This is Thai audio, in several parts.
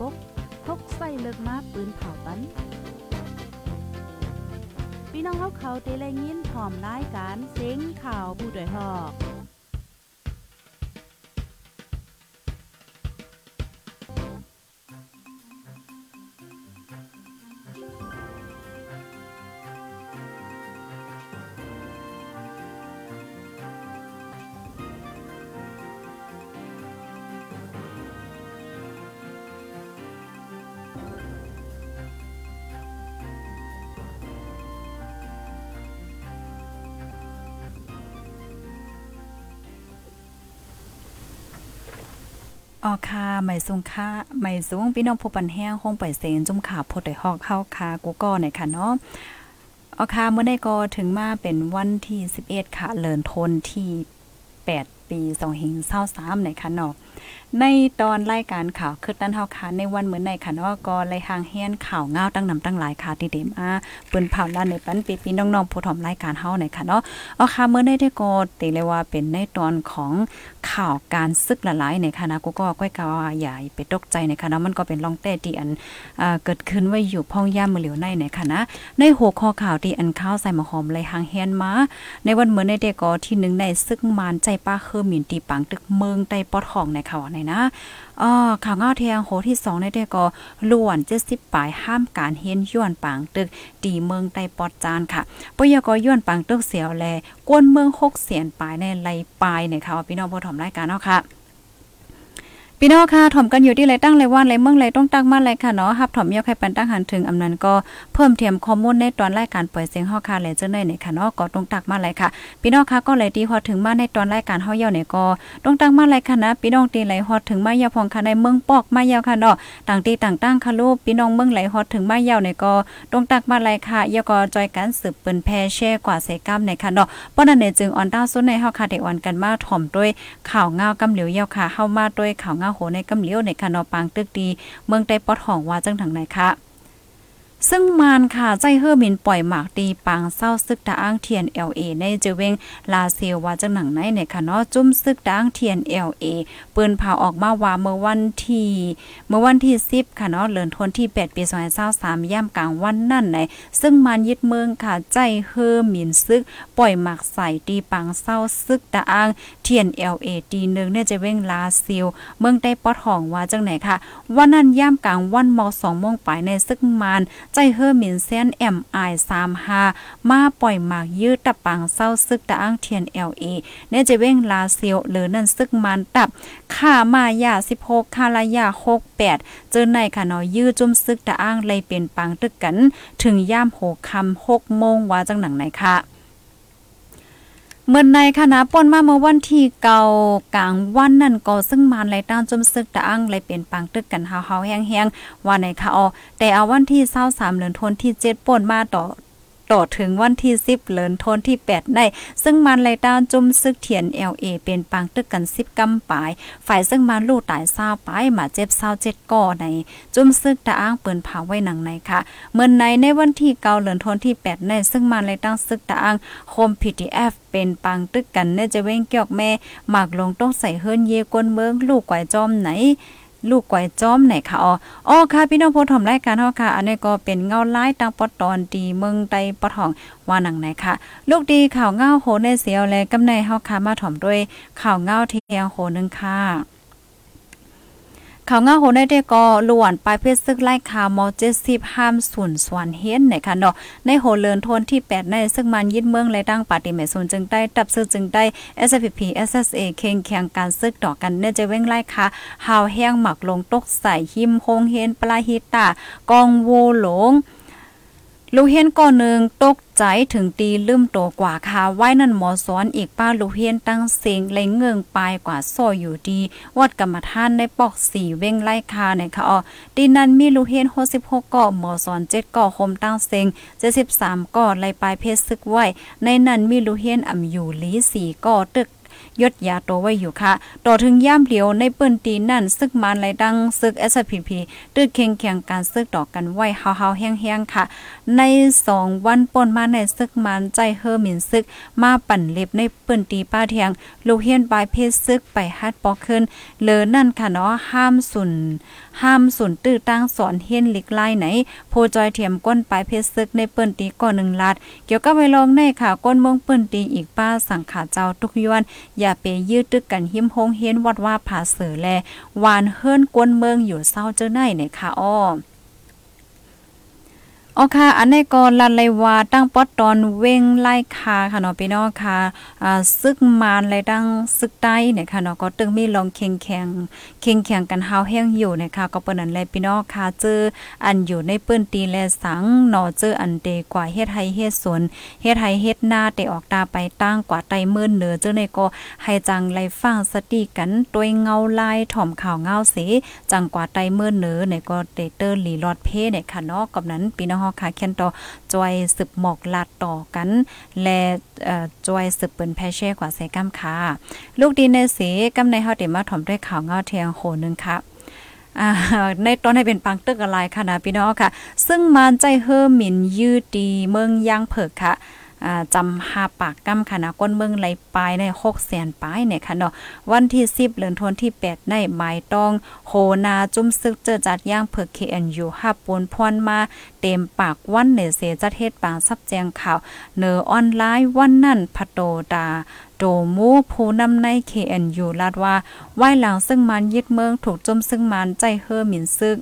ปกพกใส่เลิกมาปืนเผาปัน พี่น้องเขาเขาเตะแรงยินพร้อมรายการเซ็งข่าวผู้ด้วยหอก ออค่ะใหม่สูงค่ะใหม่สูงพี่น้องผู้ปันแห้งห้องปล่อยเสียงจุ่มขาพดได้ฮอกเข้าค่ะกูก็หน่อยค่ะเนาะออค่ะเมื่อได้ก็ถึงมาเป็นวันที่11ค่ะเลินทนที่ 8 ปี2หิง23หนค่ะเนาะ ในตอนรายการข่าวคือตันเฮาค่ะในวันเหมือนในค่ะเนาก็เลยหางเฮียนข่าวเงาตั้งนำตั้งหลายค่ะที่เดมอาปิ้นเผาล้านในปันปีปีน้องๆผู้ถมรายการเฮาในค่ะเนาะอ๋อค่ะเมื่อได้ได้ก็ติเลยว่าเป็นในตอนของข่าวการซึกละลายในค่ะนะกูก็ก้อยกาวใหญ่ไปตกใจในค่ะเนาะมันก็เป็นลองเต้ที่อันเกิดขึ้นไว้อยู่พ่องย่ามมือเหลียวในในค่ะนะในหัวข้อข่าวที่อันข้าวใส่หมะหอมเลยหางเฮียนมาในวันเหมือนในเดก็ที่หนึ่งในซึกมานใจป้าเคือหมิ่นตีปังตึกเมืองใต้ปอทองในคณะข่าวในนะอ๋อข่าวเงาเทียงโหที่2ในเดก็ล้วน70ปลายห้ามการเฮียนย้อนปางตึกตีเมืองใต้ปอดจานค่ะปยก็ย้อนปางตึกเสียวแลกวนเมือง6เสียนปลายในไหลปลายในค่ะพี่น้องผู้ถมรายการเนาะค่ะ พี่น้องค่ะถ่อมกันอยู่ที่ไรตั้งไรว่านไรเมืองไรต้องตั้งมาไรค่ะเนาะฮับถ่อมยกให้ปันตั้งหันถึงอำนั้นก็เพิ่มเทียมข้อมูลในตอนรายการเปิดเสียงเฮาค่ะเลยเจ้าในเนี่ยค่ะเนาะก็ต้องตักมาไรค่ะ พี่น้องค่ะก็เลยดีพอถึงมาในตอนรายการเฮาเย่าเนี่ยก็ต้องตั้งมาไรค่ะนะพี่น้องตีไหลฮอดถึงมาเยาพองค่ะในเมืองปอกมาเย่าค่ะเนาะต่างตีต่างตั้งค่ะลูกพี่น้องเมืองไหลฮอดถึงมาเย่าเนี่ยก็ต้องตักมาไรค่ะยาก็จอยกันสืบเปิ้นแพแช่กว่าเสกรรมในค่ะเนาะเพราะนั้นเนี่ยจึงออนต้าซุนในเฮาค่ะเด็กวันกันมาถ่อมด้วยข่าวเงากำเหลียวเยาค่ะเฮามาด้วยข่าวมาโหในกำเหลียวในคานอปางตึกดี เมืองได้ปอดห้องว่าจังทางไหนคะ ซึ่งมานค่ะ ใจเฮอร์มินปล่อยหมากตีปางเศร้าซึกตาอ้างเทียน LA ในเจเวงลาเซียวว่าจังหนังไหนเนี่ยค่ะเนาะจุ้มซึกตาอ้างเทียน LA ปืนเผาออกมาว่าเมื่อวันที่เมื่อวันที่10ค่ะเนาะเลือนทนที่ 8 ปี2023ย่ำกลางวันนั่นไหนซึ่งมานยึดเมืองค่ะ ใจเฮอร์มินซึก ปล่อยหมากใส่ตีปังเศร้าซึกตาอ้างเทียน LA ตีหนึ่งเนี่ยจะเวงลาเซียวเมืองใต้ปอดห้องว่าจังไหนค่ะวันนั้นย่ำกลางวันม2โมงปลายในซึกมานใจเฮอร์มินเซน MI 35มาปล่อยหมากยืดตะปังเศร้าซึกตะอ้างเทียน LA เนจะเว้งลาเซียวหรือนั่นซึกมันตับค่ามายา16ค่าละยา68เจอในค่ะเนาะยื้อจุ่มซึกตะอ้างเลยเป็นปังตึกกัน ถึงย่ามโหคำ6โมงว่าจังหนังไหนค่ะ เมื่อในคณะป่นมาเมื่อวันที่เก่ากลางวันนั่นก็ซึ่งมานไหลตามจมซึกตะอังไหลเปลี่ยนปังตึกกันเฮาๆแห้งๆว่าในค่ะออแต่เอาวันที่23เดือนธันวาคมที่7ป่นมาต่อ ต่อถึงวันที่ 10เลินทนที่ 8 ได้ ซึ่งมันไล่ตามจุ่มซึกเทียน LA เป็นปังตึกกัน 10กำปาย ฝ่ายซึ่งมันลูกตายซาปายมาเจ็บซาเจ็ดก่อใน จุ่มซึกตะอ้างปืนผาไว้หนังในค่ะ เมื่อในในวันที่เกาเลินทนที่ 8 ใน ซึ่งมันไลตั้งซึกตะอ้างโคม PTF เป็นปังตึกกันเน่จะเว้งเกี่ยวแม่หมากลงต้องใส่เฮิรนเยกวนเมืองลูกกวาจอมไหน ลูกก๋วยจ้อมไหนค่ะอ๋ออ๋อค่ะพี่น้องผู้ชมรายการเฮาค่ะ อันนี้ก็เป็นเงาไล่ตังปอตอนดีเมืองใต้ปอทองว่าหนังไหนค่ะ ลูกดีข่าวเงาโหในเสียวและกำในเฮาค่ะมาถ่อมด้วยข่าวเงาเทียงโหนึงค่ะ ข่าวเงาโหได้ได้ก็ล้วนปลายเพื่อซึกไล่ข่าวมอ70ห้ามส่นสวนเฮ็ดในค่ะเนาะในโหเลินทนที่ 8 ในซึ่งมันยึดเมืองและตั้งปาติเมซุนจึงได้ตับซึกจึงได้ SPP SSA เคียงเคียงการซึกต่อกันเนี่ยจะเว้งไล่ค่ะหาวแห้งหมักลงตกใส่หิมโคงเฮนปลาฮิตากองโวหลง ลูกเฮียนก่อนหนึ่งตกใจถึงตีลืมโตกว่าค่ะไว้นั่นหมอสอนอีกป้าลูกเฮียนตั้งเสียงเลเงืองปลายกว่าโซอยู่ดีวัดกรรมฐานในปอกสีเว้งไล่คาเนี่ยค่ะอ๋อตีนั้นมีลูกเฮียน66ก่อหมอสอน7ก่อคมตั้งเสียง73ก่อไล่ปลายเพชรซึกไว้ในนั้นมีลูกเฮียนอ่ำอยู่ลี4ก่อตึก ยดยาโตวไว้อยู่ค่ะ ต่อถึงย่ามเหลียวในเปิ้นตีนั่นซึกมันไหลดังซึก SPP ตื้อเคียงเคียงการซึกต่อกันไว้เฮาๆแห้งๆค่ะ ใน 2 วันป่นมาในซึกมันใจเฮอหมินซึก มาปั่นเล็บในเปิ้นตีป้าเทียง ลูกเฮียนปลายเพศซึกไปฮัดปอกขึ้นเลอนั่นค่ะเนาะห้ามสุนห้ามสุนตื้อตั้งสอนเฮียนลิกไล่ไหนโพจอยเทียมก้นปลายเพศซึกในเปิ้นตีก่อนหนึ่งลาดเกี่ยวกับไวลองในค่ะ ก้นเมืองเปิ้นตีอีกป้าสังขาเจ้าทุกยวน อย่าไปยืดตึกกันหิมโฮงเฮียนวัดว่าผาเสือแลวานเฮิรนกวนเมืองอยู่เศร้าเจ้าไหนเนี่ยค่ะอ้อ อ๋อค่ะอันนี้ก็ลันไลวาตั้งป๊อดตอนเว้งไล่คาค่ะเนาะพี่น้องค่ะอ่าซึกมานไลตั้งซึกใต้เนี่ยค่ะเนาะก็ตึงมีลองเคียงแข็งเคียงแข็งกันหาแห้งอยู่เนี่ยค่ะก็เปิ้นนั่นแลพี่น้องค่ะเจออันอยู่ในเปิ้นตีแลสังเนาะเจออันเดกว่าเฮ็ดให้เฮ็ดสวนเฮ็ดให้เฮ็ดหน้าเตออกตาไปตั้งกว่าไตมื่นเหนือเจ้าในก็ให้จังไลฟังสติกันตัวยเงาลายถ่อมข่าวเงาเสจังกว่าไตมื่นเหนือเนี่ยก็เตเตอร์หลีลอดเพเนี่ยค่ะเนาะกับนั้นพี่น้องค่ะเคียนต่อจอยสืบหมอกลาดต่อกัน และจอยสืบเปิ้นแพเช่กว่าใส่ก้ามค่ะ ลูกดีในสีกำในเฮาเดมาถอมด้วยข่าวเงาเทียงโหนึงค่ะในตอนให้เป็นปังตึกอะไรค่ะนะพี่น้องค่ะ ซึ่งมันใจเฮอหมินยืดดีเมืองย่างเผิกค่ะ อ่าจำหาปากกำค่ะนะก้นเมืองไหลปลายใน6แสนปลายเนี่ยค่ะเนาะวันที่ 10เดือนธันวาคมที่8ในหมายต้องโหนาจุ้มซึกเจอจัดย่างเผิก KNU ฮับปนพรมาเต็มปากวันเนเสจัดเฮ็ดปางซับแจงข่าวเนอออนไลน์วันนั่นพะโตดาโดมูผู้นำใน KNU ลาดว่าไหว้หลังซึ่งมันยึดเมืองถูกจมซึ่งมันใจเฮอหมินซึก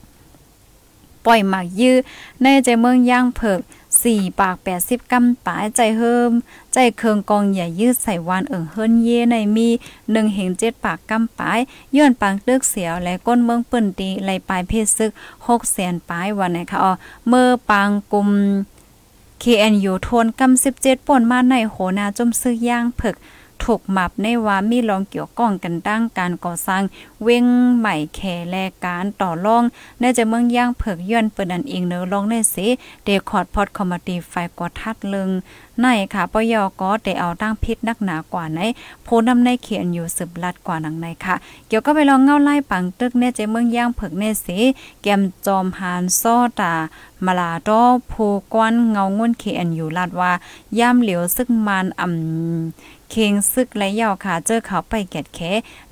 ปล่อยหมากยื้อในใจเมืองย่างเผิก สี่ปากแปดสิบกำปายใจเฮิม ใจเคืองกองใหญ่ยืดใส่วานเอิงเฮิรนเยในมีหนึ่งเหงเจ็ดปากกำปายย้อนปางเลือกเสียวและก้นเมืองปืนตีไหลปลายเพศซึกหกแสนปายวันไหนคะอ๋อเมื่อปางกุม KNU ทวนกำ17ป่นมาในโหนาจมซื้อย่างเผึก ถูกหมับในว่ามีรองเกี่ยวก้องกันตั้งการก่อสร้างเว้งใหม่แขแลการต่อรองในจะเมืองย่างเผือกย้อนเปิ้นอันเองเนอลองในสิเดคอร์ดพอดคอมมตี้ไฟกอทัดเลึงในค่ะปยอก็ได้เอาตั้งพิษนักหนากว่าในโพนำในเขียนอยู่สืบลัดกว่านังในค่ะ เกี่ยวก็ไปลองเงาไล่ปังตึกในใจเมืองย่างเผือกในสิแกมจอมหานซ้อตามาลาดอภูกวนเงางุ่นเขียนอยู่ลาดว่าย่ามเหลียวซึ่งมันอ่ำ เคงซึกและยาวขาเจอเขาไปแกดแข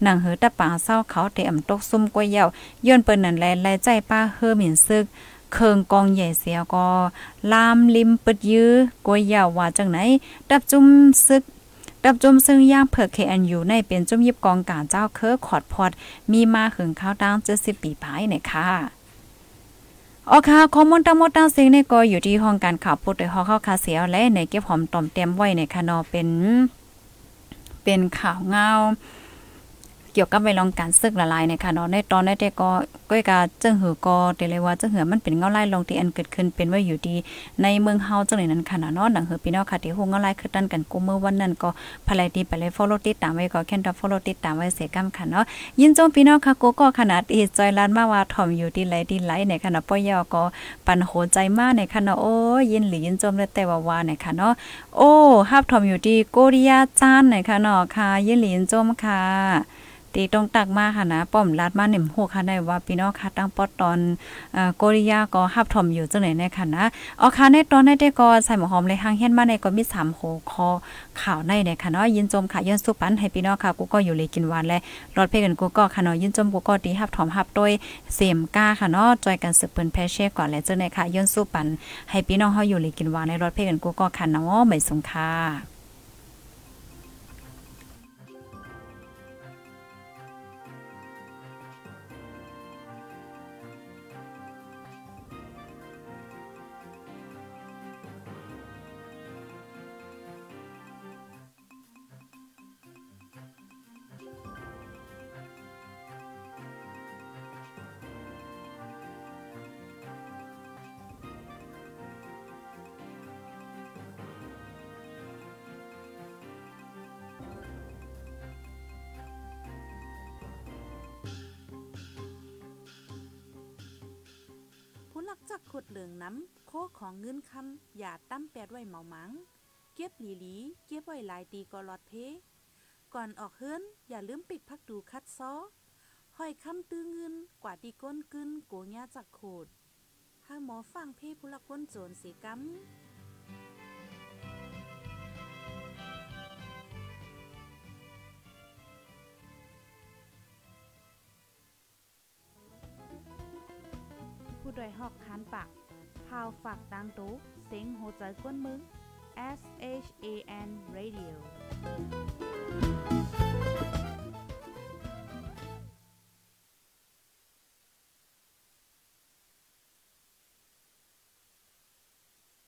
หนังเหือตะปางเศร้าเขาเตอำตกซุ่มกวยเยาวย้อนเปิ้นนั่นแลไล่ใจป้าเฮอหมิ่นซึกเคิงกองใหญ่เสียก็ลามลิมปึดยื้อกวยยาวว่าจังไหนดับจุ่มซึกดับจุมซึ่งย่างเผือกเคอันอยู่ในเป็นจุ่มยิบกองการเจ้าเคอขอดพอด มีมาหึงข้าวดัง70ปีภายในค่ะอ๋อค่ะข้อมูลทั้งหมดทั้งสิ้นนี่ก็อยู่ที่ห้องการข่าวพูดโดยฮอเข้าคาเสียวและในเก็บหอมตอมเต็มไว้ในคานอเป็น เป็นข่าวเงา เกี่ยวกับไปลองการซึกละลายในค่ะเนาะในตอนนแต่ก็ก้อยกาเจ้งหือก็แต่เลยว่าเจ้งหือมันเป็นเงาไล่ลงที่อันเกิดขึ้นเป็นว่าอยู่ดีในเมืองเฮาจังได๋นั้นค่ะเนาะหนังหือพี่น้องค่ะที่ฮู้เงาไล่คือตันกันกูเมื่อวันนั้นก็ภายดีไปเลย follow ติดตามไว้ก็แค่นด follow ติดตามไว้เสกำค่ะเนาะยินจมพี่น้องค่ะกูก็ขนาดอีจอยลานมาว่าถ่อมอยู่ที่ไหลที่ไหลในค่ะเนาะป้อยอก็ปันโหใจมากในค่ะเนาะโอ้ยินหรือยินจมแล้วแต่ว่าวาในค่ะเนาะโอ้ฮับถ่อมอยู่ที่โกริยาจานในค่ะเนาะค่ะยินหรือยินจมค่ะ ตีตรงตักมาค่ะนะป้อมลาดมาหนิ่มหูค่ะได้ว่าพี่น้องค่ะตั้งปอตอนเอ่อโกริยาก็ฮับถมอยู่จังไหนในค่ะนะเอาค่ะในตอนในได้ก็ใส่หมอหอมเลยหางเฮียนมาในก็มี3โหคอข่าวในในค่ะเนาะยินจมค่ะย้อนสุปันให้พี่น้องค่ะกูก็อยู่เลยกินหวานและรอดเพกันกูก็ค่ะเนาะยินจมกูก็ตีฮับถมฮับโดยเสียมก้าค่ะเนาะจอยกันสืบเปิ้นแพเช่ก่อนและจังไหนค่ะย้อนสุปันให้พี่น้องเฮาอยู่เลยกินหวานในรอดเพกันกูก็ค่ะเนาะไม่สงค่ะ จักขุดเหลืองน้ำโคของเงินคำอย่าตั้มแปดไว้เหมาหมัง เก็บหลีหลี เก็บไว้หลายตีกอลอดเพก่อนออกเฮือนอย่าลืมปิดพักดูคัดซ้อห้อยคำตื้อเงินกว่าตีก้นกึนโกญาจากโขดห้าหมอฟังเพ่ผู้ละก้นโจรสีกำู้ด้วยหอกคันปากพาวฝากดังตู้เซ็งโหใจกวนมึง S H A N Radio